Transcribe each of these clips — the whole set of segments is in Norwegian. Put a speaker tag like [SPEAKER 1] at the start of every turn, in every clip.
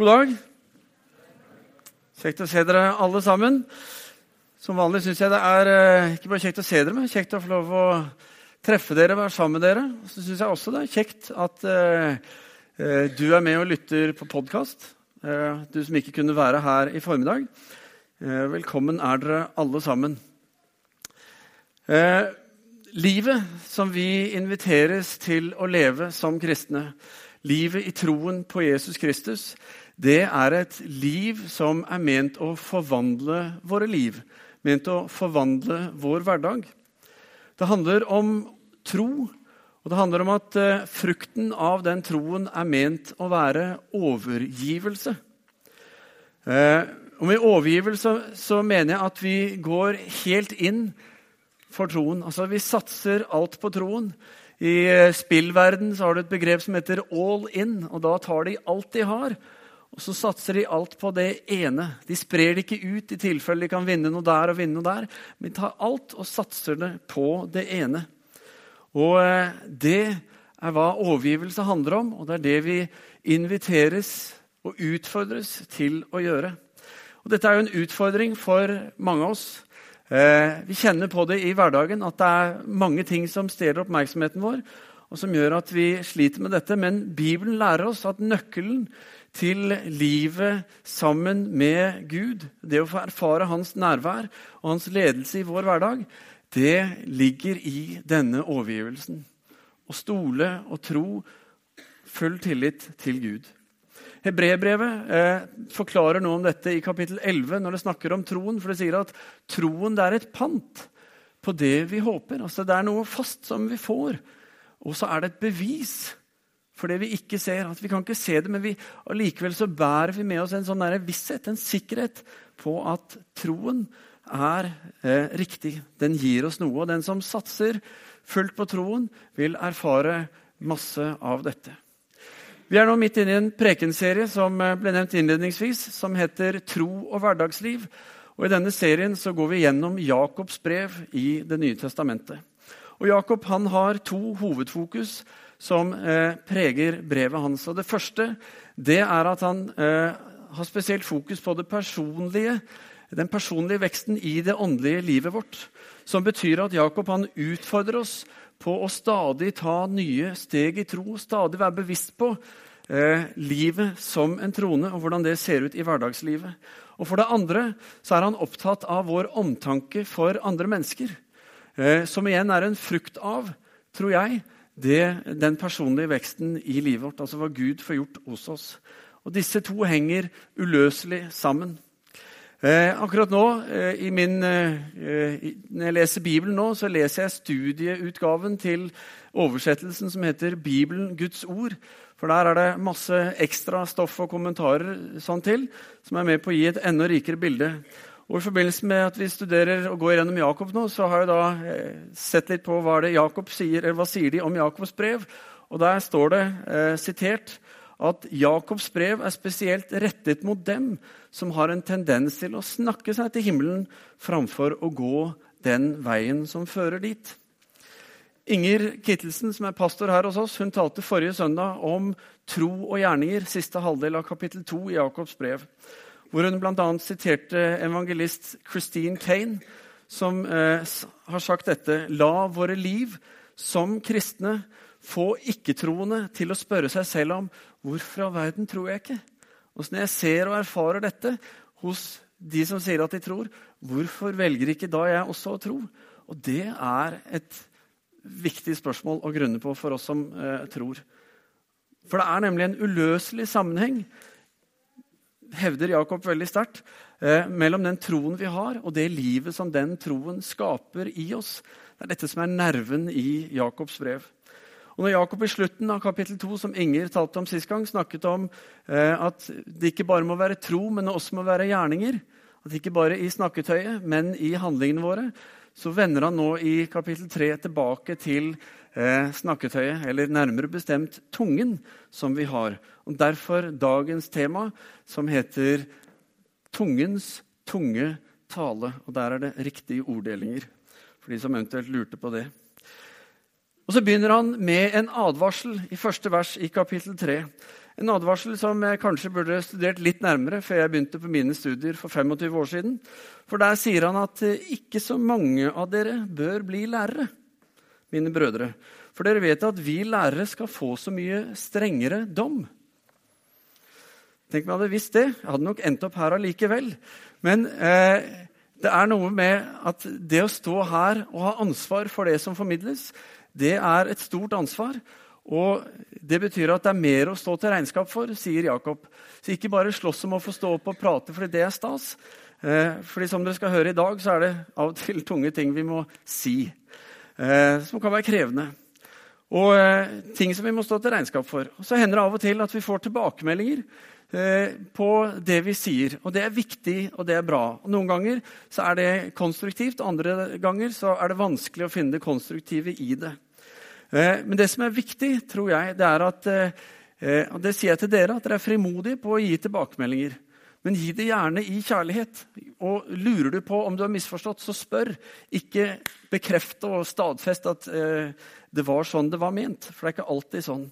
[SPEAKER 1] God dag. Kjekt å se dere alle sammen. Som vanlig syns jeg det er eh, ikke bare kjekt å se dere, men kjekt å få lov å treffe dere, være sammen med dere. Så syns jeg også det er kjekt at uh, du er med og lytter på podkast. Uh, du som ikke kunne være her i formiddag. Uh, velkommen er dere alle sammen. livet som vi inviteres til å leve som kristne, livet i troen på Jesus Kristus, det er et liv som er ment å forvandle våre liv. Ment å forvandle vår hverdag. Det handler om tro, og det handler om at uh, frukten av den troen er ment å være overgivelse. Uh, og Med overgivelse så mener jeg at vi går helt inn for troen. Altså Vi satser alt på troen. I eh, spillverden så har du et begrep som heter all in. og Da tar de alt de har, og så satser de alt på det ene. De sprer det ikke ut i tilfelle de kan vinne noe der og vinne noe der. Men de tar alt og satser det på det ene. Og eh, det er hva overgivelse handler om, og det er det vi inviteres og utfordres til å gjøre. Og dette er jo en utfordring for mange av oss. Eh, vi kjenner på det i hverdagen at det er mange ting som stjeler oppmerksomheten vår, og som gjør at vi sliter med dette. Men Bibelen lærer oss at nøkkelen til livet sammen med Gud, det å få erfare hans nærvær og hans ledelse i vår hverdag, det ligger i denne overgivelsen. Å stole og tro, full tillit til Gud. Hebrebrevet eh, forklarer noe om dette i kapittel 11 når det snakker om troen. For det sier at troen det er et pant på det vi håper. Altså Det er noe fast som vi får. Og så er det et bevis for det vi ikke ser. At vi kan ikke se det, men vi, likevel så bærer vi med oss en sånn visshet, en sikkerhet på at troen er eh, riktig. Den gir oss noe. Og den som satser fullt på troen, vil erfare masse av dette. Vi er nå midt inne i en prekenserie som eh, ble nevnt innledningsvis, som heter Tro og hverdagsliv. Og I denne serien så går vi gjennom Jakobs brev i Det nye testamentet. Og Jakob han har to hovedfokus som eh, preger brevet hans. Og Det første det er at han eh, har spesielt fokus på personlige, den personlige veksten i det åndelige livet vårt. Som betyr at Jakob han utfordrer oss på å stadig ta nye steg i tro. Stadig være bevisst på eh, livet som en trone og hvordan det ser ut i hverdagslivet. Og For det andre så er han opptatt av vår omtanke for andre mennesker. Eh, som igjen er en frukt av, tror jeg, det, den personlige veksten i livet vårt. Altså hva Gud får gjort hos oss. Og Disse to henger uløselig sammen. Eh, akkurat nå, eh, min, eh, når jeg leser Bibelen nå, så leser jeg studieutgaven til oversettelsen som heter 'Bibelen Guds ord'. For der er det masse ekstra stoff og kommentarer sånn til, som er med på å gi et enda rikere bilde. Og I forbindelse med at vi studerer og går gjennom Jakob nå, så har jeg da eh, sett litt på hva, det Jakob sier, eller hva sier de om Jakobs brev. Og Der står det eh, sitert at Jakobs brev er spesielt rettet mot dem som har en tendens til å snakke seg til himmelen framfor å gå den veien som fører dit. Inger Kittelsen, som er pastor her hos oss, hun talte forrige søndag om tro og gjerninger, siste halvdel av kapittel 2 i Jakobs brev hvor hun bl.a. siterte evangelist Christine Kane, som eh, har sagt dette La våre liv som kristne få ikke-troende til å spørre seg selv om hvorfor av verden tror jeg ikke? Når jeg ser og erfarer dette hos de som sier at de tror, hvorfor velger ikke da jeg også å tro? Og det er et viktig spørsmål å grunne på for oss som eh, tror. For det er nemlig en uløselig sammenheng hevder Jakob veldig sterkt, eh, mellom den troen vi har, og det livet som den troen skaper i oss. Det er dette som er nerven i Jakobs brev. Og når Jakob i slutten av kapittel 2, som Inger talte om sist gang, snakket om eh, at det ikke bare må være tro, men også må være gjerninger, at ikke bare i snakketøyet, men i handlingene våre, så vender han nå i kapittel 3 tilbake til eh, snakketøyet, eller nærmere bestemt tungen, som vi har. Og Derfor dagens tema, som heter 'Tungens tunge tale'. Og Der er det riktige orddelinger, for de som eventuelt lurte på det. Og Så begynner han med en advarsel i første vers i kapittel 3. En advarsel som jeg kanskje burde studert litt nærmere før jeg begynte på mine studier for 25 år siden. For der sier han at ikke så mange av dere bør bli lærere, mine brødre. For dere vet at vi lærere skal få så mye strengere dom. Tenk om jeg hadde visst det. Jeg hadde nok endt opp her allikevel. Men eh, det er noe med at det å stå her og ha ansvar for det som formidles, det er et stort ansvar. Og det betyr at det er mer å stå til regnskap for, sier Jakob. Så ikke bare slåss om å få stå opp og prate fordi det er stas. Eh, fordi som dere skal høre i dag, så er det av og til tunge ting vi må si. Eh, som kan være krevende. Og eh, ting som vi må stå til regnskap for. Og så hender det av og til at vi får tilbakemeldinger Eh, på det vi sier. Og det er viktig, og det er bra. Og noen ganger så er det konstruktivt, andre ganger så er det vanskelig å finne det konstruktive i det. Men det som er viktig, tror jeg, det er at og det sier jeg til dere, at dere er frimodige på å gi tilbakemeldinger. Men gi det gjerne i kjærlighet. Og lurer du på om du har misforstått, så spør. Ikke bekreft og stadfest at det var sånn det var ment. For det er ikke alltid sånn.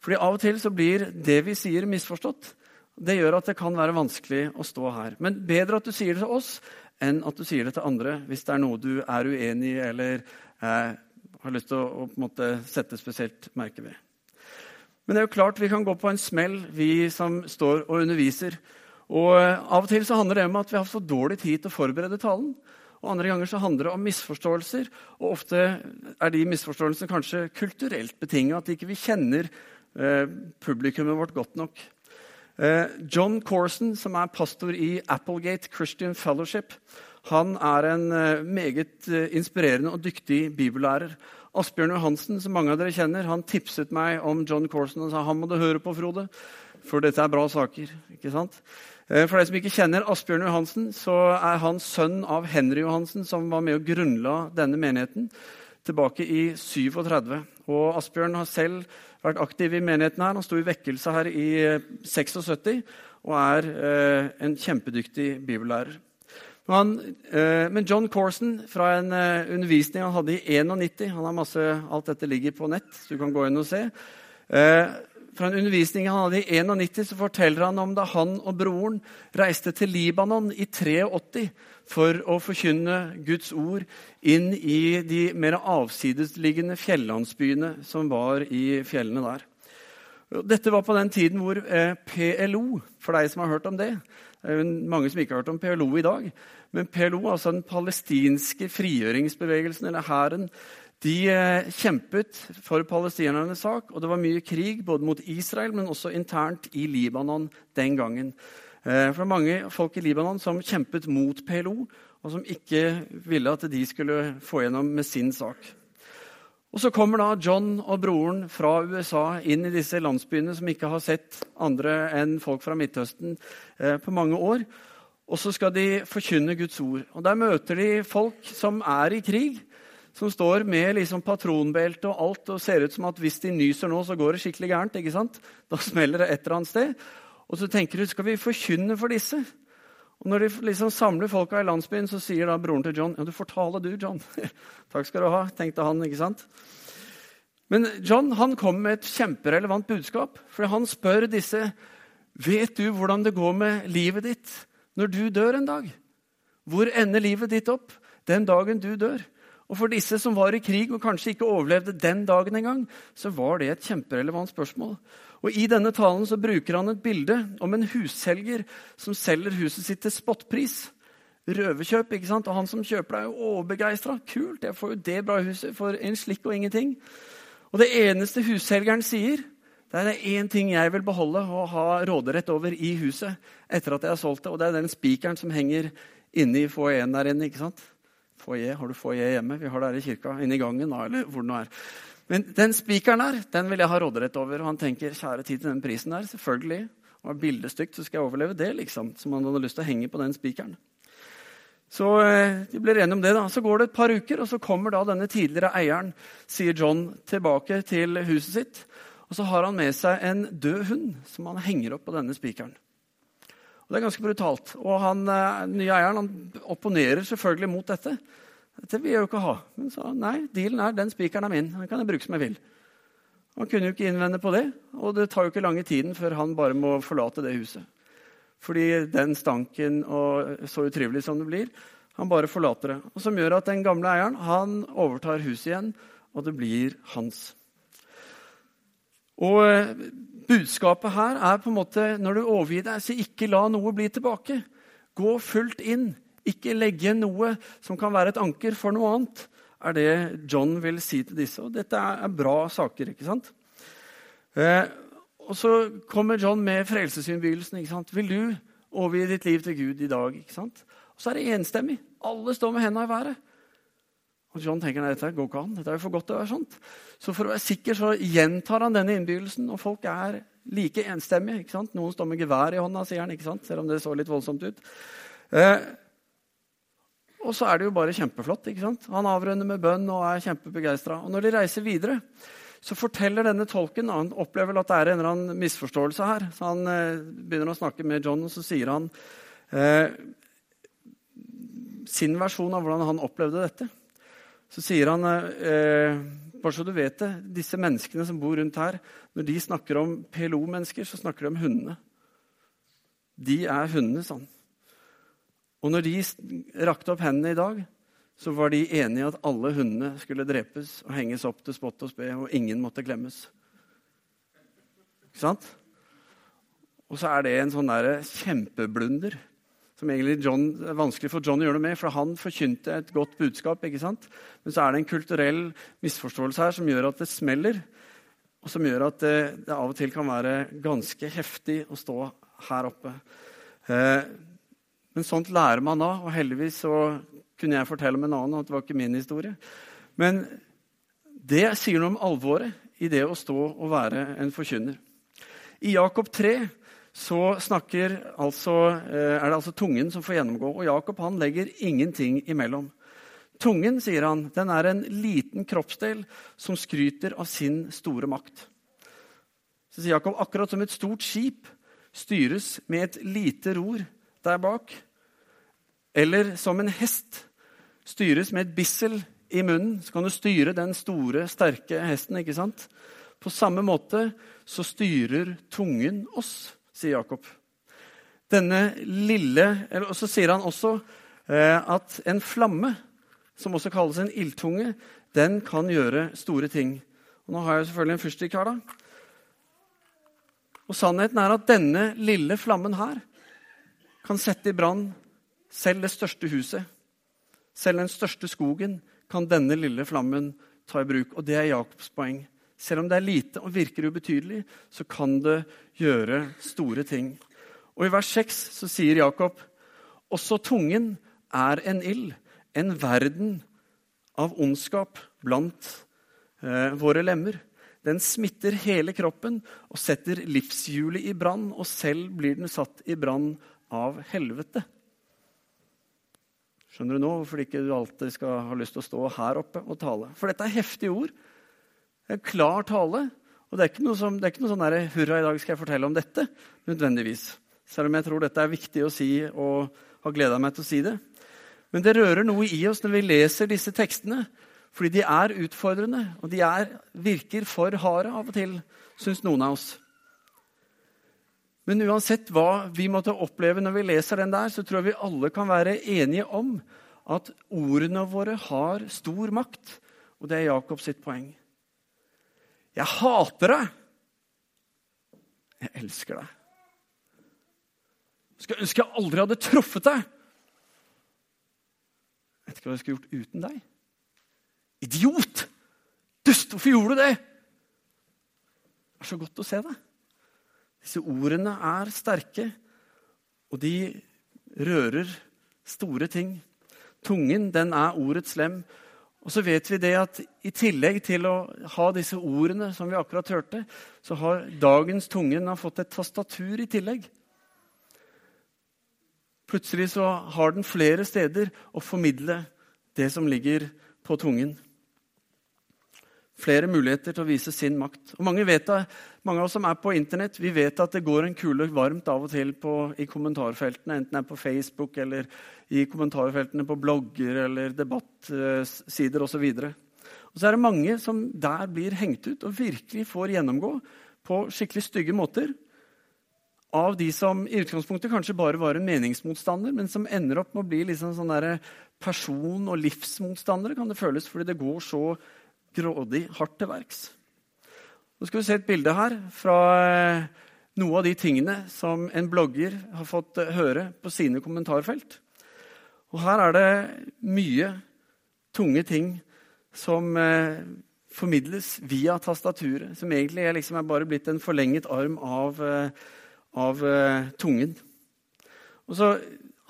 [SPEAKER 1] Fordi Av og til så blir det vi sier, misforstått. Det gjør at det kan være vanskelig å stå her. Men bedre at du sier det til oss enn at du sier det til andre hvis det er noe du er uenig i eller eh, har lyst til å, å måte, sette spesielt merke ved. Men det er jo klart vi kan gå på en smell, vi som står og underviser. Og eh, Av og til så handler det om at vi har for dårlig tid til å forberede talen. Og Andre ganger så handler det om misforståelser. Og ofte er de misforståelsene kanskje kulturelt betinget. At ikke vi ikke kjenner eh, publikummet vårt godt nok. Eh, John Corson, som er pastor i Applegate Christian Fellowship, han er en eh, meget eh, inspirerende og dyktig bibellærer. Asbjørn Johansen, som mange av dere kjenner, han tipset meg om John Corson og sa han må du høre på, Frode, for dette er bra saker. ikke sant? For de som ikke kjenner Asbjørn Johansen, så er han sønn av Henry Johansen, som var med og grunnla denne menigheten tilbake i 37. Og Asbjørn har selv vært aktiv i menigheten her. Han sto i vekkelse her i 76 eh, og er eh, en kjempedyktig bibellærer. Han, eh, men John Corson, fra en eh, undervisning han hadde i 91 han har masse, Alt dette ligger på nett, så du kan gå inn og se. Eh, fra en undervisning han hadde i 91, så forteller han om da han og broren reiste til Libanon i 83 for å forkynne Guds ord inn i de mer avsidesliggende fjellandsbyene som var i fjellene der. Dette var på den tiden hvor eh, PLO, for deg som har hørt om det Det er mange som ikke har hørt om PLO i dag. Men PLO, altså den palestinske frigjøringsbevegelsen, eller hæren, de eh, kjempet for palestinernes sak, og det var mye krig både mot Israel, men også internt i Libanon den gangen. Eh, for det var mange folk i Libanon som kjempet mot PLO, og som ikke ville at de skulle få gjennom med sin sak. Og Så kommer da John og broren fra USA inn i disse landsbyene som ikke har sett andre enn folk fra Midtøsten eh, på mange år. Og så skal de forkynne Guds ord. Og Der møter de folk som er i krig. Som står med liksom patronbelte og alt og ser ut som at hvis de nyser nå, så går det skikkelig gærent. ikke sant? Da smeller det et eller annet sted. Og så tenker du skal vi forkynne for disse. Og Når de liksom samler folka i landsbyen, så sier da broren til John ja, du får tale, du, John. Takk skal du ha, tenkte han. ikke sant? Men John han kom med et kjemperelevant budskap. For han spør disse vet du hvordan det går med livet ditt når du dør en dag. Hvor ender livet ditt opp den dagen du dør? Og For disse som var i krig og kanskje ikke overlevde den dagen engang, så var det et kjemperelevant spørsmål. Og I denne talen så bruker han et bilde om en husselger som selger huset sitt til spottpris. Røverkjøp. ikke sant? Og han som kjøper er jo overbegeistra. Kult, jeg får jo det bra huset for en slikk og ingenting. Og det eneste husselgeren sier, det er én ting jeg vil beholde og ha råderett over i huset etter at jeg har solgt det, og det er den spikeren som henger inne i foajeen der inne. ikke sant? Foyer, Har du foyer hjemme? Vi har det her i kirka. Inne i gangen, da, eller hvor det nå er. Men den spikeren der den vil jeg ha råderett over. Og han tenker kjære tid til den prisen der. selvfølgelig. Og bildet stygt, så skal jeg overleve det. liksom. Som han hadde lyst til å henge på den spikeren. Så eh, de blir enige om det. da. Så går det et par uker, og så kommer da denne tidligere eieren, sier John, tilbake til huset sitt. Og så har han med seg en død hund som han henger opp på denne spikeren. Og Det er ganske brutalt. Og han eh, nye eieren han opponerer selvfølgelig mot dette. Dette vil jeg jo ikke ha. Men sa nei, dealen er den spikeren er min. Den kan jeg bruke som jeg vil. Han kunne jo ikke innvende på det, og det tar jo ikke lange tiden før han bare må forlate det huset. Fordi den stanken og så utrivelig som det blir, han bare forlater det. Og Som gjør at den gamle eieren han overtar huset igjen, og det blir hans. Og eh, Budskapet her er på en måte når du overgir deg, så ikke la noe bli tilbake. Gå fullt inn. Ikke legge noe som kan være et anker for noe annet, er det John vil si til disse. Og dette er bra saker, ikke sant? Eh, og så kommer John med frelsesinnbydelsen. Vil du overgi ditt liv til Gud i dag? ikke sant? Og så er det enstemmig. Alle står med hendene i været. Og John tenker nei, dette går ikke an. Dette er jo for godt til å være sånt. Så for å være sikker så gjentar han denne innbydelsen, og folk er like enstemmige. ikke sant? Noen står med gevær i hånda, sier han, ikke sant? selv om det så litt voldsomt ut. Eh, og så er det jo bare kjempeflott. ikke sant? Han avrunder med bønn og er kjempebegeistra. Og når de reiser videre, så forteller denne tolken Han opplever at det er en eller annen misforståelse her. Så han eh, begynner å snakke med John, og så sier han eh, sin versjon av hvordan han opplevde dette. Så sier han, eh, bare så du vet det, disse menneskene som bor rundt her, når de snakker om PLO-mennesker, så snakker de om hundene. De er hundene, sa han. Og når de rakte opp hendene i dag, så var de enige at alle hundene skulle drepes og henges opp til spott og spe, og ingen måtte klemmes. Ikke sant? Og så er det en sånn der kjempeblunder som egentlig John, er vanskelig for John å gjøre noe med, for han forkynte et godt budskap. ikke sant? Men så er det en kulturell misforståelse her som gjør at det smeller. Og som gjør at det, det av og til kan være ganske heftig å stå her oppe. Eh, men sånt lærer man da, og heldigvis så kunne jeg fortelle om en annen. og det var ikke min historie. Men det sier noe om alvoret i det å stå og være en forkynner. I Jakob 3 så altså, eh, er det altså tungen som får gjennomgå. Og Jakob han legger ingenting imellom. Tungen sier han, den er en liten kroppsdel som skryter av sin store makt. Så sier Jakob akkurat som et stort skip styres med et lite ror der bak. Eller som en hest styres med et bissel i munnen. Så kan du styre den store, sterke hesten. ikke sant? På samme måte så styrer tungen oss sier Jakob. Denne lille, Og så sier han også eh, at en flamme, som også kalles en ildtunge, den kan gjøre store ting. Og nå har jeg selvfølgelig en fyrstikk her. da. Og Sannheten er at denne lille flammen her kan sette i brann selv det største huset. Selv den største skogen kan denne lille flammen ta i bruk. Og det er Jakobs poeng. Selv om det er lite og virker ubetydelig, så kan det gjøre store ting. Og I vers 6 så sier Jakob også tungen er en ild, en verden av ondskap blant eh, våre lemmer. Den smitter hele kroppen og setter livshjulet i brann, og selv blir den satt i brann av helvete. Skjønner du nå hvorfor ikke du alltid skal ha lyst til å stå her oppe og tale? For dette er heftige ord. En klar tale. Og det er ikke noe, som, det er ikke noe sånn der, 'hurra, i dag skal jeg fortelle om dette', nødvendigvis. Selv om jeg tror dette er viktig å si og har gleda meg til å si det. Men det rører noe i oss når vi leser disse tekstene, fordi de er utfordrende, og de er, virker for harde av og til, syns noen av oss. Men uansett hva vi måtte oppleve når vi leser den der, så tror jeg vi alle kan være enige om at ordene våre har stor makt. Og det er Jakobs poeng. Jeg hater deg. Jeg elsker deg. Skulle ønske jeg aldri hadde truffet deg. Jeg vet ikke hva jeg skulle gjort uten deg. Idiot! Dust, hvorfor gjorde du det? Det er så godt å se deg. Disse ordene er sterke, og de rører store ting. Tungen, den er ordets lem. Og så vet vi det at i tillegg til å ha disse ordene som vi akkurat hørte, så har dagens tungen fått et tastatur i tillegg. Plutselig så har den flere steder å formidle det som ligger på tungen. Flere muligheter til å vise sin makt. Og mange, vet mange av oss som er på Internett, vi vet at det går en kule varmt av og til på, i kommentarfeltene, enten det er på Facebook eller i kommentarfeltene på blogger eller debattsider osv. Og så er det mange som der blir hengt ut og virkelig får gjennomgå på skikkelig stygge måter av de som i utgangspunktet kanskje bare var en meningsmotstander, men som ender opp med å bli liksom sånn person- og livsmotstandere, kan det føles, fordi det går så grådig hardt til verks. Nå skal vi se et bilde her fra eh, noe av de tingene som en blogger har fått eh, høre på sine kommentarfelt. Og her er det mye tunge ting som eh, formidles via tastaturet, som egentlig er, liksom er bare blitt en forlenget arm av, av tungen. Og så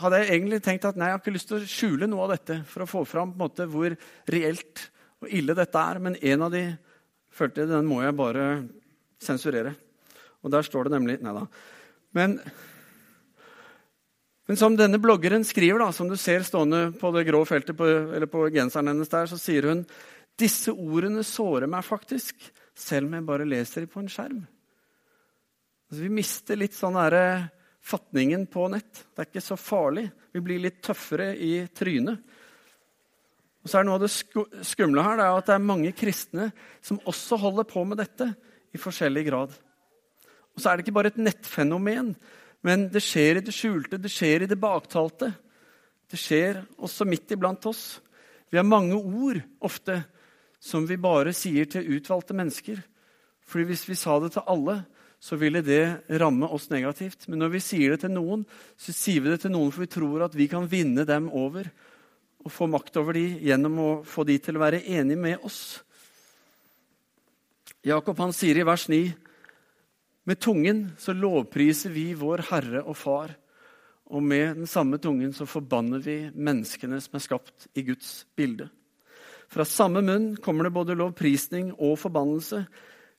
[SPEAKER 1] hadde jeg egentlig tenkt at nei, jeg har ikke lyst til å skjule noe av dette for å få fram måte, hvor reelt og ille dette er, men en av de følte jeg, den må jeg bare sensurere. Og der står det nemlig Nei da. Men, men, som denne bloggeren skriver, da, som du ser stående på det grå feltet på, eller på genseren hennes der, så sier hun disse ordene sårer meg faktisk, selv om jeg bare leser dem på en skjerm. Altså, vi mister litt sånn derre fatningen på nett. Det er ikke så farlig. Vi blir litt tøffere i trynet. Og så er Noe av det skumle her det er at det er mange kristne som også holder på med dette i forskjellig grad. Og så er det ikke bare et nettfenomen, men det skjer i det skjulte, det skjer i det baktalte. Det skjer også midt iblant oss. Vi har mange ord ofte som vi bare sier til utvalgte mennesker. Fordi hvis vi sa det til alle, så ville det ramme oss negativt. Men når vi sier det til noen, så sier vi det til noen for vi tror at vi kan vinne dem over og få makt over de gjennom å få de til å være enige med oss. Jakob han sier i vers 9.: med tungen så lovpriser vi vår Herre og Far. Og med den samme tungen så forbanner vi menneskene som er skapt i Guds bilde. Fra samme munn kommer det både lovprisning og forbannelse.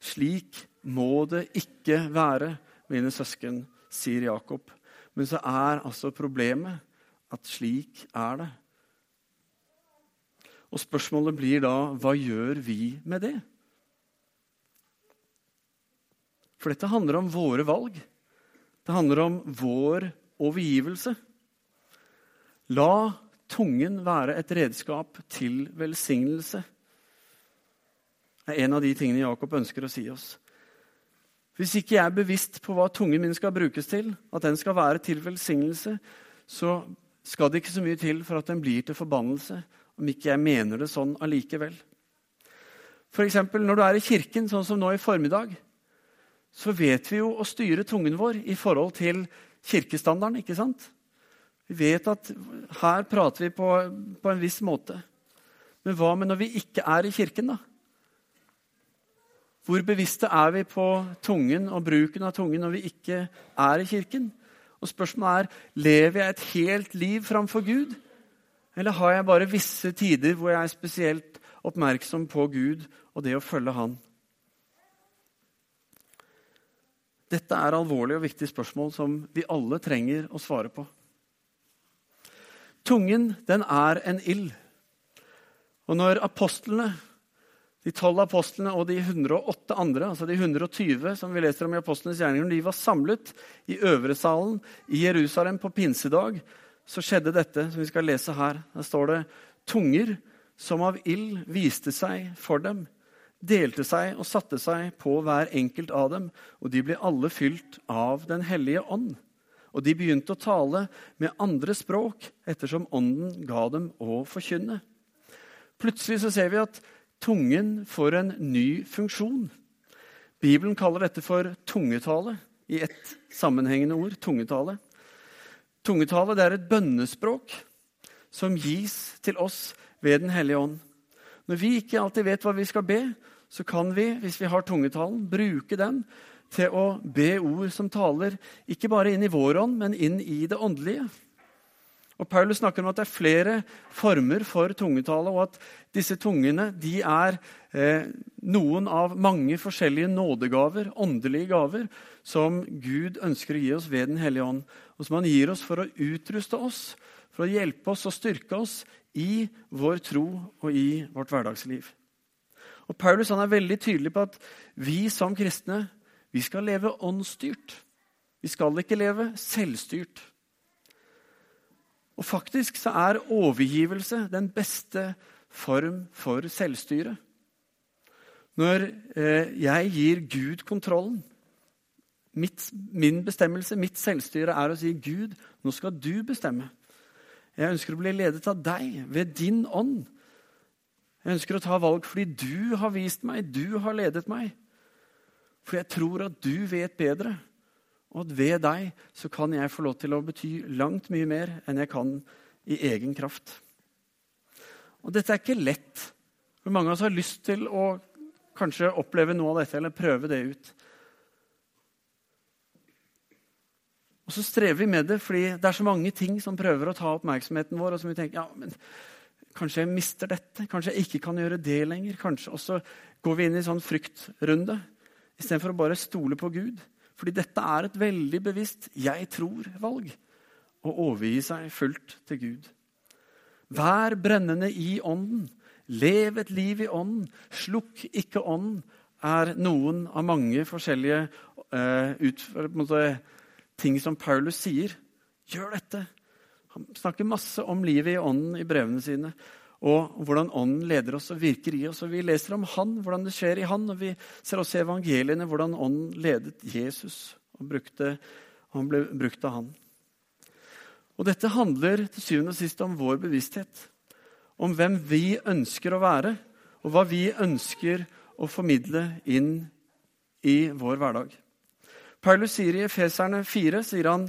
[SPEAKER 1] Slik må det ikke være, mine søsken, sier Jakob. Men så er altså problemet at slik er det. Og spørsmålet blir da hva gjør vi med det? For dette handler om våre valg. Det handler om vår overgivelse. La tungen være et redskap til velsignelse. Det er en av de tingene Jakob ønsker å si oss. Hvis ikke jeg er bevisst på hva tungen min skal brukes til, at den skal være til velsignelse, så skal det ikke så mye til for at den blir til forbannelse, om ikke jeg mener det sånn allikevel. F.eks. når du er i kirken, sånn som nå i formiddag så vet vi jo å styre tungen vår i forhold til kirkestandarden. ikke sant? Vi vet at her prater vi på, på en viss måte. Men hva med når vi ikke er i kirken, da? Hvor bevisste er vi på tungen og bruken av tungen når vi ikke er i kirken? Og spørsmålet er lever jeg et helt liv framfor Gud, eller har jeg bare visse tider hvor jeg er spesielt oppmerksom på Gud og det å følge Han? Dette er alvorlige og viktige spørsmål som vi alle trenger å svare på. Tungen, den er en ild. Og når apostlene, de tolv apostlene og de 108 andre, altså de 120 som vi leser om i apostlenes gjerninger, de var samlet i øvresalen i Jerusalem på pinsedag, så skjedde dette som vi skal lese her. Der står det tunger som av ild viste seg for dem delte seg og satte seg på hver enkelt av dem, og de ble alle fylt av Den hellige ånd. Og de begynte å tale med andre språk ettersom ånden ga dem å forkynne. Plutselig så ser vi at tungen får en ny funksjon. Bibelen kaller dette for tungetale i ett sammenhengende ord. tungetale. Tungetale det er et bønnespråk som gis til oss ved Den hellige ånd. Når vi ikke alltid vet hva vi skal be, så kan vi, hvis vi har tungetalen, bruke den til å be ord som taler ikke bare inn i vår ånd, men inn i det åndelige. Og Paulus snakker om at det er flere former for tungetale, og at disse tungene er eh, noen av mange forskjellige nådegaver, åndelige gaver, som Gud ønsker å gi oss ved Den hellige ånd, og som han gir oss for å utruste oss, for å hjelpe oss og styrke oss i vår tro og i vårt hverdagsliv. Og Paulus er veldig tydelig på at vi som kristne vi skal leve åndsstyrt. Vi skal ikke leve selvstyrt. Og Faktisk så er overgivelse den beste form for selvstyre. Når eh, jeg gir Gud kontrollen mitt, Min bestemmelse, mitt selvstyre, er å si Gud, nå skal du bestemme. Jeg ønsker å bli ledet av deg ved din ånd. Jeg ønsker å ta valg fordi du har vist meg, du har ledet meg. For jeg tror at du vet bedre, og at ved deg så kan jeg få lov til å bety langt mye mer enn jeg kan i egen kraft. Og dette er ikke lett. For mange av oss har lyst til å kanskje oppleve noe av dette eller prøve det ut. Og så strever vi med det fordi det er så mange ting som prøver å ta oppmerksomheten vår. og som vi tenker, ja, men Kanskje jeg mister dette, kanskje jeg ikke kan gjøre det lenger. kanskje, Og så går vi inn i en sånn fryktrunde istedenfor å bare stole på Gud. Fordi dette er et veldig bevisst 'jeg tror'-valg. Å overgi seg fullt til Gud. Vær brennende i ånden. Lev et liv i ånden. Slukk ikke ånden, er noen av mange forskjellige uh, ut, måte, ting som Paulus sier. Gjør dette. Han snakker masse om livet i ånden i brevene sine. Og hvordan ånden leder oss og virker i oss. Og Vi leser om han, hvordan det skjer i han. Og vi ser også i evangeliene hvordan ånden ledet Jesus. Og brukte, han ble brukt av han. Og Dette handler til syvende og sist om vår bevissthet. Om hvem vi ønsker å være, og hva vi ønsker å formidle inn i vår hverdag. Paulus sier i Efeserne 4 sier han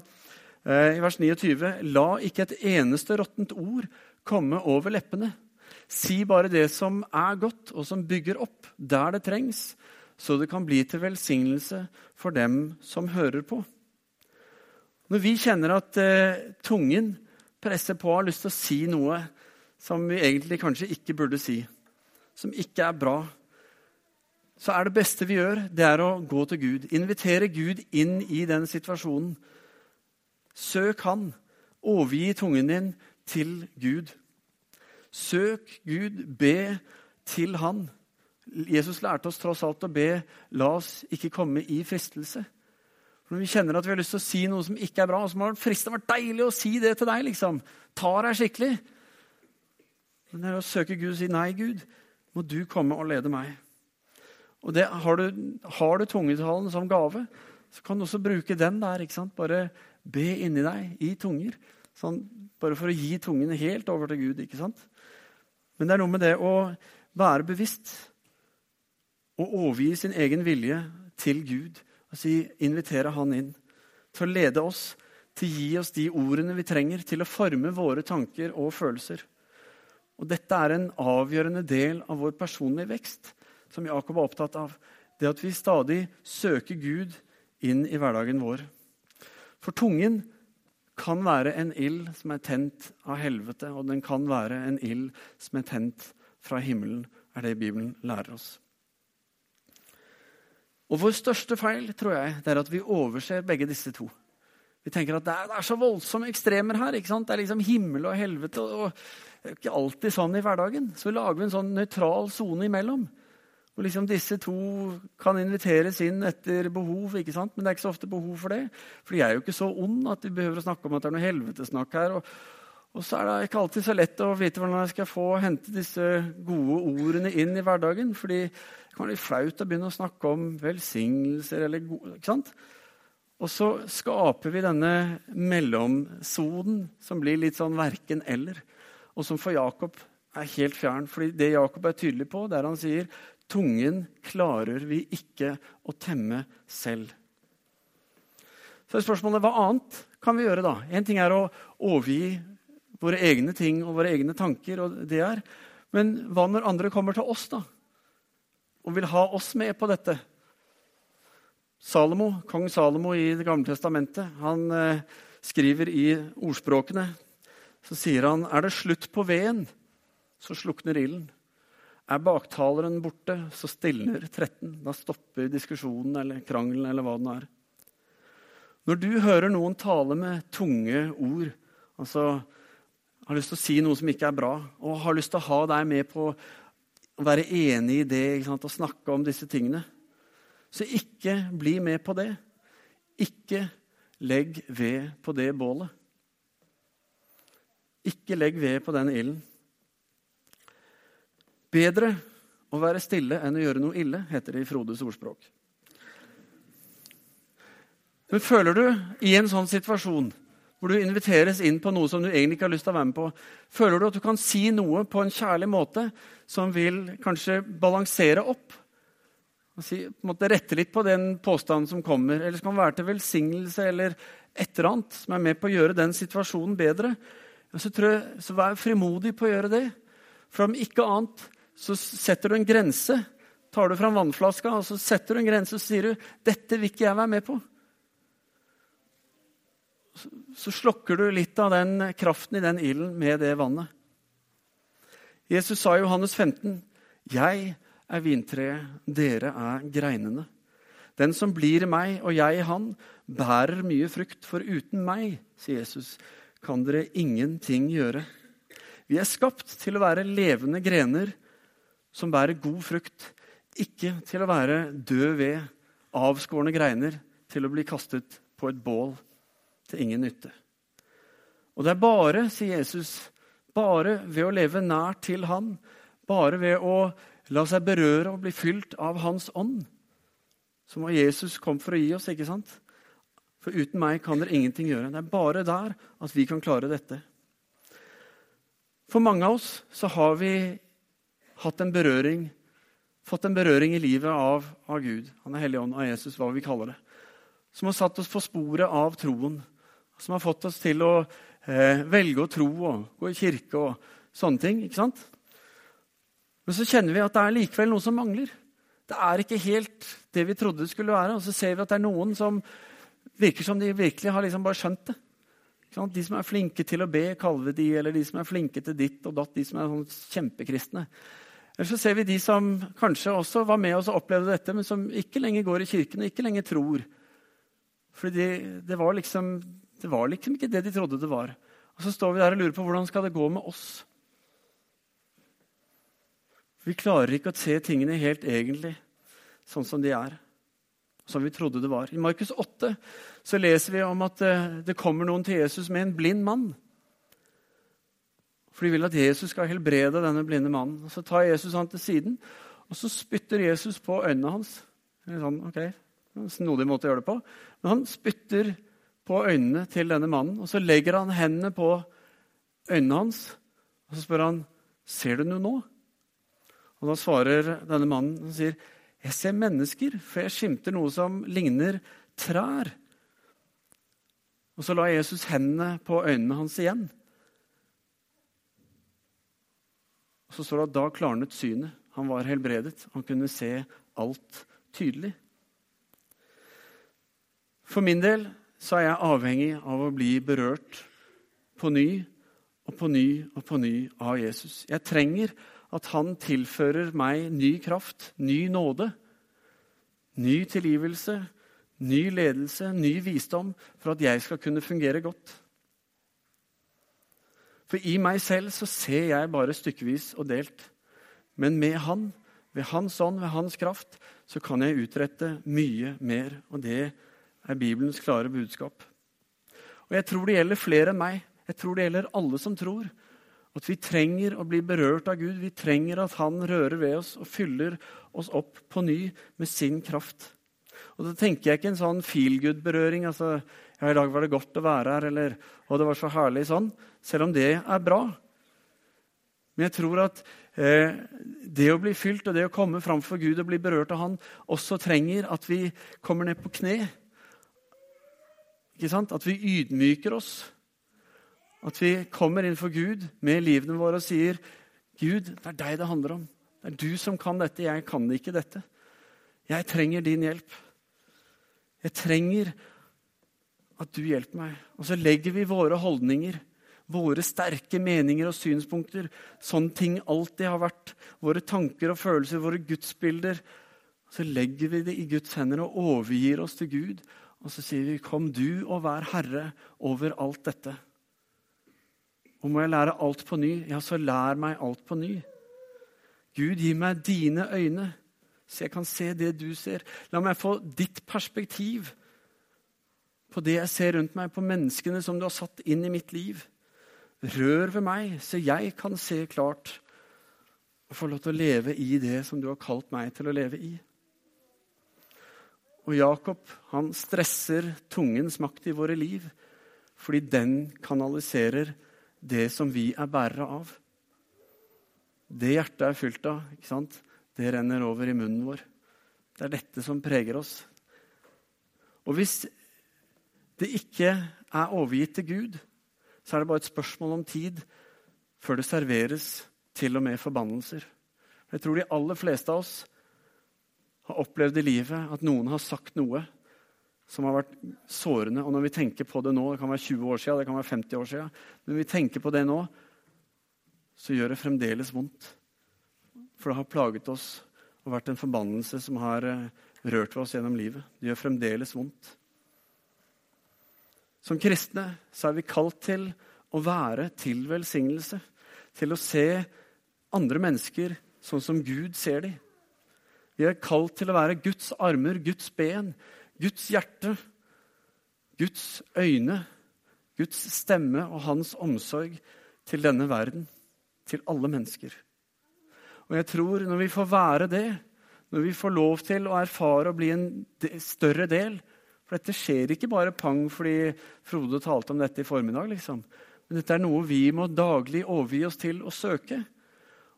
[SPEAKER 1] eh, i vers 29.: La ikke et eneste råttent ord komme over leppene. Si bare det som er godt, og som bygger opp der det trengs, så det kan bli til velsignelse for dem som hører på. Når vi kjenner at eh, tungen presser på og har lyst til å si noe som vi egentlig kanskje ikke burde si, som ikke er bra, så er det beste vi gjør, det er å gå til Gud. Invitere Gud inn i den situasjonen. Søk Han. Overgi tungen din til Gud. Søk Gud, be til Han. Jesus lærte oss tross alt å be 'la oss ikke komme i fristelse'. For Når vi kjenner at vi har lyst til å si noe som ikke er bra, og som har fristende vært deilig å si det til deg, liksom. Ta deg skikkelig. Men det er å søke Gud og si 'nei, Gud, må du komme og lede meg'. Og det, Har du, har du tungetalen som gave, så kan du også bruke den der. ikke sant? Bare be inni deg i tunger. Sånn, bare for å gi tungen helt over til Gud. ikke sant? Men det er noe med det å være bevisst og overgi sin egen vilje til Gud. og Invitere Han inn til å lede oss, til å gi oss de ordene vi trenger til å forme våre tanker og følelser. Og Dette er en avgjørende del av vår personlige vekst, som Jakob var opptatt av. Det at vi stadig søker Gud inn i hverdagen vår. For tungen kan være en ild som er tent av helvete, og den kan være en ild som er tent fra himmelen, er det Bibelen lærer oss. Og Vår største feil tror jeg, det er at vi overser begge disse to. Vi tenker at det er, det er så voldsomme ekstremer her. ikke sant? Det er liksom himmel og helvete. og Det er ikke alltid sånn i hverdagen. Så lager vi en sånn nøytral sone imellom. Og liksom disse to kan inviteres inn etter behov, ikke sant? men det er ikke så ofte behov for det. For de er jo ikke så ond at vi behøver å snakke om at det er noe helvetesnakk her. Og, og, så er det ikke alltid så lett å vite hvordan jeg skal få hente disse gode ordene inn i hverdagen. fordi det kan være litt flaut å begynne å snakke om velsignelser eller gode, ikke sant? Og så skaper vi denne mellomsonen som blir litt sånn verken-eller. Og som for Jakob er helt fjern. fordi det Jakob er tydelig på, der han sier Tungen klarer vi ikke å temme selv. Så er spørsmålet hva annet kan vi gjøre da? En ting er å overgi våre egne ting og våre egne tanker. og det er. Men hva når andre kommer til oss da? og vil ha oss med på dette? Salomo, Kong Salomo i Det gamle testamentet han eh, skriver i ordspråkene så sier han er det slutt på veden, så slukner ilden. Er baktaleren borte, så stilner 13. Da stopper diskusjonen eller krangelen eller hva den er. Når du hører noen tale med tunge ord, altså har lyst til å si noe som ikke er bra, og har lyst til å ha deg med på å være enig i det og snakke om disse tingene, så ikke bli med på det. Ikke legg ved på det bålet. Ikke legg ved på den ilden. Bedre å være stille enn å gjøre noe ille, heter det i Frodes ordspråk. Men føler du i en sånn situasjon hvor du inviteres inn på noe som du egentlig ikke har lyst til å være med på, føler du at du kan si noe på en kjærlig måte som vil kanskje balansere opp? Og si, på en måte Rette litt på den påstanden som kommer, eller som kan være til velsignelse eller et eller annet som er med på å gjøre den situasjonen bedre. Så, jeg, så vær frimodig på å gjøre det. For om ikke annet så setter du en grense. Tar du fram vannflaska og så setter du en grense og sier du, dette vil ikke jeg være med på så slokker du litt av den kraften i den ilden med det vannet. Jesus sa i Johannes 15.: Jeg er vintreet, dere er greinene. Den som blir meg og jeg i han, bærer mye frukt, for uten meg, sier Jesus, kan dere ingenting gjøre. Vi er skapt til å være levende grener som bærer god frukt, ikke til å være død ved, avskårne greiner til å bli kastet på et bål til ingen nytte. Og det er bare, sier Jesus, bare ved å leve nær til Han, bare ved å la seg berøre og bli fylt av Hans ånd, som var Jesus kom for å gi oss. ikke sant? For uten meg kan dere ingenting gjøre. Det er bare der at vi kan klare dette. For mange av oss så har vi hatt en berøring, fått en berøring i livet av, av Gud, Han er Hellig Ånd, av Jesus, hva vi kaller det, som har satt oss på sporet av troen som har fått oss til å eh, velge å tro og gå i kirke og sånne ting. ikke sant? Men så kjenner vi at det er likevel noe som mangler. Det er ikke helt det vi trodde det skulle være. Og så ser vi at det er noen som virker som de virkelig har liksom bare skjønt det. De som er flinke til å be, kaller vi de, eller de som er flinke til ditt og datt, de som er sånn kjempekristne. Eller så ser vi de som kanskje også var med oss og opplevde dette, men som ikke lenger går i kirken og ikke lenger tror. Fordi det var liksom det var liksom ikke det de trodde det var. Og så står vi der og lurer på hvordan skal det gå med oss. Vi klarer ikke å se tingene helt egentlig sånn som de er. Som vi trodde det var. I Markus 8 så leser vi om at eh, det kommer noen til Jesus med en blind mann. For de vil at Jesus skal helbrede denne blinde mannen. Og Så tar Jesus han til siden, og så spytter Jesus på øynene hans. En sånn, ok, Snodig måte å gjøre det på. Men han spytter på øynene til denne mannen. Og så legger han hendene på øynene hans og så spør han, ser du noe nå. Og Da svarer denne mannen og sier, jeg ser mennesker, for jeg skimter noe som ligner trær. Og så la Jesus hendene på øynene hans igjen. Og Så står det at da klarnet synet. Han var helbredet. Han kunne se alt tydelig. For min del så er jeg avhengig av å bli berørt på ny og på ny og på ny av Jesus. Jeg trenger at han tilfører meg ny kraft, ny nåde, ny tilgivelse, ny ledelse, ny visdom, for at jeg skal kunne fungere godt. For i meg selv så ser jeg bare stykkevis og delt. Men med Han, ved Hans ånd, ved Hans kraft, så kan jeg utrette mye mer. Og det er Bibelens klare budskap. Og Jeg tror det gjelder flere enn meg. Jeg tror det gjelder alle som tror. At vi trenger å bli berørt av Gud. Vi trenger at Han rører ved oss og fyller oss opp på ny med sin kraft. Og Da tenker jeg ikke en sånn feel good-berøring. altså, ja, 'I dag var det godt å være her', eller 'Å, det var så herlig', sånn. Selv om det er bra. Men jeg tror at eh, det å bli fylt og det å komme framfor Gud og bli berørt av Han også trenger at vi kommer ned på kne ikke sant? At vi ydmyker oss. At vi kommer inn for Gud med livene våre og sier, 'Gud, det er deg det handler om. Det er du som kan dette. Jeg kan ikke dette. Jeg trenger din hjelp. Jeg trenger at du hjelper meg.' Og så legger vi våre holdninger, våre sterke meninger og synspunkter, sånn ting alltid har vært, våre tanker og følelser, våre gudsbilder, så legger vi det i Guds hender og overgir oss til Gud og så sier vi, 'Kom du og vær herre over alt dette'. Og må jeg lære alt på ny, ja, så lær meg alt på ny. Gud, gi meg dine øyne, så jeg kan se det du ser. La meg få ditt perspektiv på det jeg ser rundt meg, på menneskene som du har satt inn i mitt liv. Rør ved meg, så jeg kan se klart og få lov til å leve i det som du har kalt meg til å leve i. Og Jakob han stresser tungens makt i våre liv fordi den kanaliserer det som vi er bærere av. Det hjertet er fylt av, ikke sant? det renner over i munnen vår. Det er dette som preger oss. Og hvis det ikke er overgitt til Gud, så er det bare et spørsmål om tid før det serveres til og med forbannelser. Jeg tror de aller fleste av oss har opplevd i livet at noen har sagt noe som har vært sårende. Og når vi tenker på det nå, det kan være 20 år siden, det kan være 50 år siden, men når vi tenker på det nå, så gjør det fremdeles vondt. For det har plaget oss og vært en forbannelse som har eh, rørt ved oss gjennom livet. Det gjør fremdeles vondt. Som kristne så er vi kalt til å være til velsignelse. Til å se andre mennesker sånn som Gud ser dem. Vi er kalt til å være Guds armer, Guds ben, Guds hjerte, Guds øyne, Guds stemme og hans omsorg til denne verden, til alle mennesker. Og jeg tror når vi får være det, når vi får lov til å erfare og bli en større del For dette skjer ikke bare pang fordi Frode talte om dette i formiddag. liksom. Men dette er noe vi må daglig overgi oss til å søke.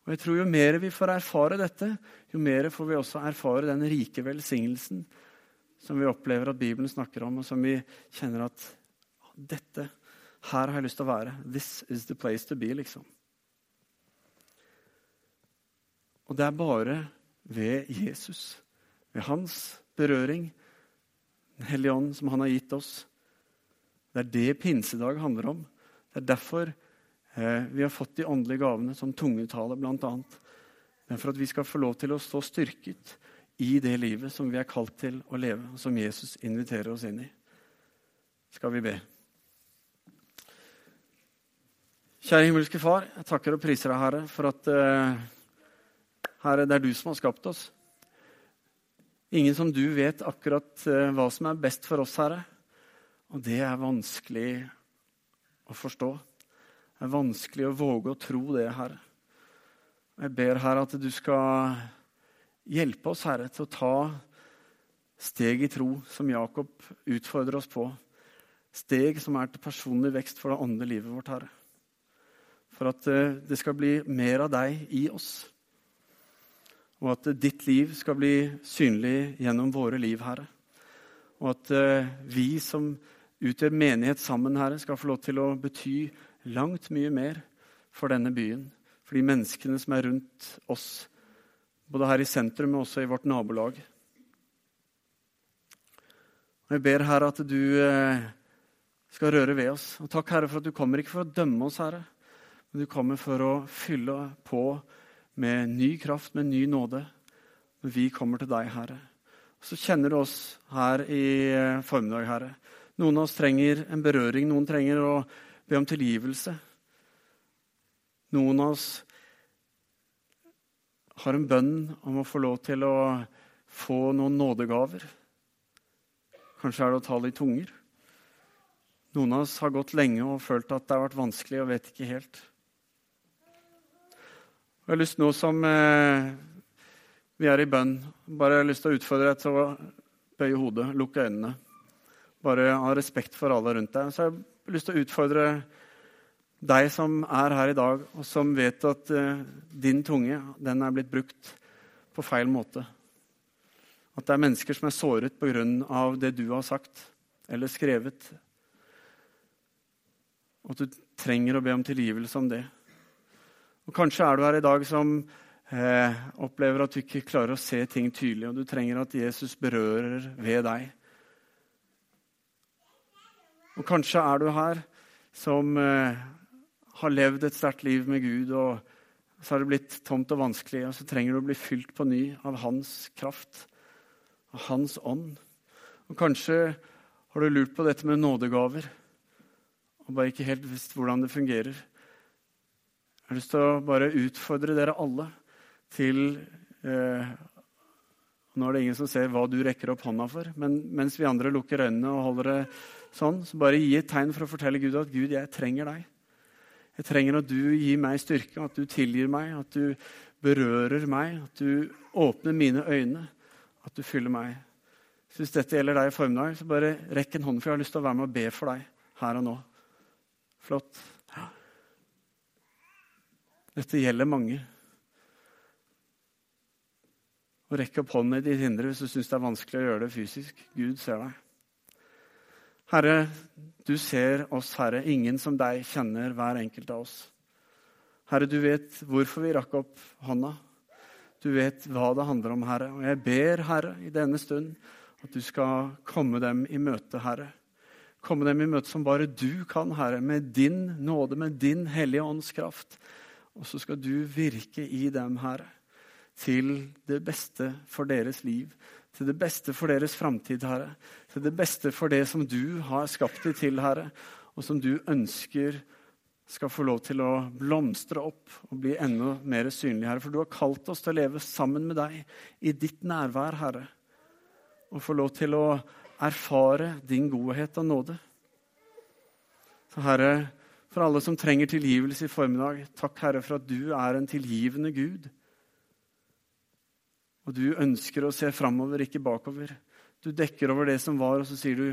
[SPEAKER 1] Og jeg tror Jo mer vi får erfare dette, jo mer får vi også erfare den rike velsignelsen som vi opplever at Bibelen snakker om, og som vi kjenner at dette, her har jeg lyst til å være. This is the place to be, liksom. Og det er bare ved Jesus, ved hans berøring, Den hellige ånd som han har gitt oss. Det er det pinsedag handler om. Det er derfor eh, vi har fått de åndelige gavene, som tungetale bl.a. Men for at vi skal få lov til å stå styrket i det livet som vi er kalt til å leve, og som Jesus inviterer oss inn i. Skal vi be. Kjære himmelske Far, jeg takker og priser deg, Herre, for at eh, Herre, det er du som har skapt oss. Ingen som du vet akkurat uh, hva som er best for oss, Herre. Og det er vanskelig å forstå. Det er vanskelig å våge å tro det, Herre. Jeg ber, Herre, at du skal Hjelpe oss, Herre, til å ta steg i tro, som Jakob utfordrer oss på. Steg som er til personlig vekst for det andre livet vårt, Herre. For at eh, det skal bli mer av deg i oss. Og at ditt liv skal bli synlig gjennom våre liv, Herre. Og at eh, vi som utgjør menighet sammen, Herre, skal få lov til å bety langt mye mer for denne byen. For de menneskene som er rundt oss, både her i sentrum og også i vårt nabolag. Og Jeg ber, Herre, at du eh, skal røre ved oss. Og takk, Herre, for at du kommer ikke for å dømme oss, Herre, men du kommer for å fylle på med ny kraft, med ny nåde, når vi kommer til deg, Herre. Så kjenner du oss her i eh, formiddag, Herre. Noen av oss trenger en berøring, noen trenger å be om tilgivelse. Noen av oss har en bønn om å få lov til å få noen nådegaver. Kanskje er det å tale i tunger. Noen av oss har gått lenge og følt at det har vært vanskelig og vet ikke helt. Jeg har lyst nå som eh, vi er i bønn, bare lyst til å utfordre deg til å bøye hodet, lukke øynene. Bare ha respekt for alle rundt deg. Så jeg har lyst til å utfordre deg som er her i dag, og som vet at uh, din tunge den er blitt brukt på feil måte. At det er mennesker som er såret pga. det du har sagt eller skrevet. Og at du trenger å be om tilgivelse om det. Og Kanskje er du her i dag som eh, opplever at du ikke klarer å se ting tydelig, og du trenger at Jesus berører ved deg. Og kanskje er du her som eh, har levd et sterkt liv med Gud, og så har det blitt tomt og vanskelig, og så trenger du å bli fylt på ny av Hans kraft, av Hans ånd. Og kanskje har du lurt på dette med nådegaver og bare ikke helt visst hvordan det fungerer. Jeg har lyst til å bare utfordre dere alle til eh, Nå er det ingen som ser hva du rekker opp hånda for, men mens vi andre lukker øynene og holder det sånn, så bare gi et tegn for å fortelle Gud at Gud, jeg trenger deg. Jeg trenger at du gir meg styrke, at du tilgir meg, at du berører meg, at du åpner mine øyne, at du fyller meg. Så hvis dette gjelder deg i formiddag, så bare rekk en hånd, for jeg har lyst til å være med og be for deg her og nå. Flott. Dette gjelder mange. Og rekk opp hånden i ditt hindre hvis du syns det er vanskelig å gjøre det fysisk. Gud ser deg. Herre, du ser oss, Herre. Ingen som deg kjenner hver enkelt av oss. Herre, du vet hvorfor vi rakk opp hånda. Du vet hva det handler om, Herre. Og jeg ber, Herre, i denne stund at du skal komme dem i møte, Herre. Komme dem i møte som bare du kan, Herre, med din nåde, med din Hellige Ånds kraft. Og så skal du virke i dem, Herre til det beste for deres liv, til det beste for deres framtid, Herre. Til det beste for det som du har skapt dem til, Herre, og som du ønsker skal få lov til å blomstre opp og bli enda mer synlig, Herre. For du har kalt oss til å leve sammen med deg i ditt nærvær, Herre. Og få lov til å erfare din godhet og nåde. Så Herre, for alle som trenger tilgivelse i formiddag, takk, Herre, for at du er en tilgivende Gud. Og du ønsker å se framover, ikke bakover. Du dekker over det som var, og så sier du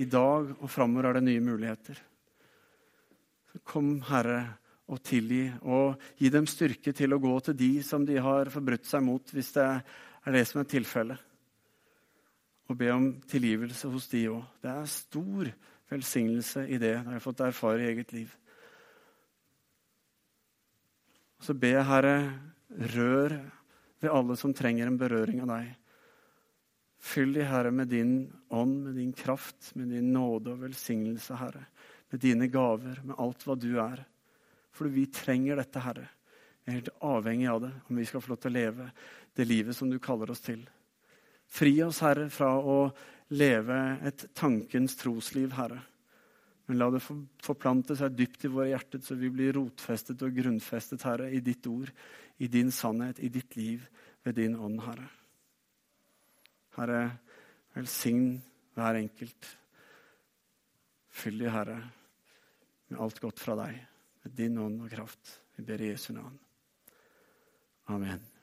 [SPEAKER 1] i dag og framover er det nye muligheter. Så kom, Herre, og tilgi, og gi dem styrke til å gå til de som de har forbrutt seg mot, hvis det er det som er tilfellet. Og be om tilgivelse hos de òg. Det er stor velsignelse i det. Det har jeg fått erfare i eget liv. Og så ber jeg, Herre, rør ved alle som trenger en berøring av deg. Fyll de, Herre, med din ånd, med din kraft, med din nåde og velsignelse, Herre. Med dine gaver, med alt hva du er. For vi trenger dette, Herre. Vi er helt avhengig av det om vi skal få lov til å leve det livet som du kaller oss til. Fri oss, Herre, fra å leve et tankens trosliv, Herre. Men la det forplante seg dypt i våre hjerter, så vi blir rotfestet og grunnfestet, Herre, i ditt ord, i din sannhet, i ditt liv, ved din ånd, Herre. Herre, velsign hver enkelt. Fyll de, Herre, med alt godt fra deg, med din ånd og kraft. Vi ber i Jesu navn. Amen.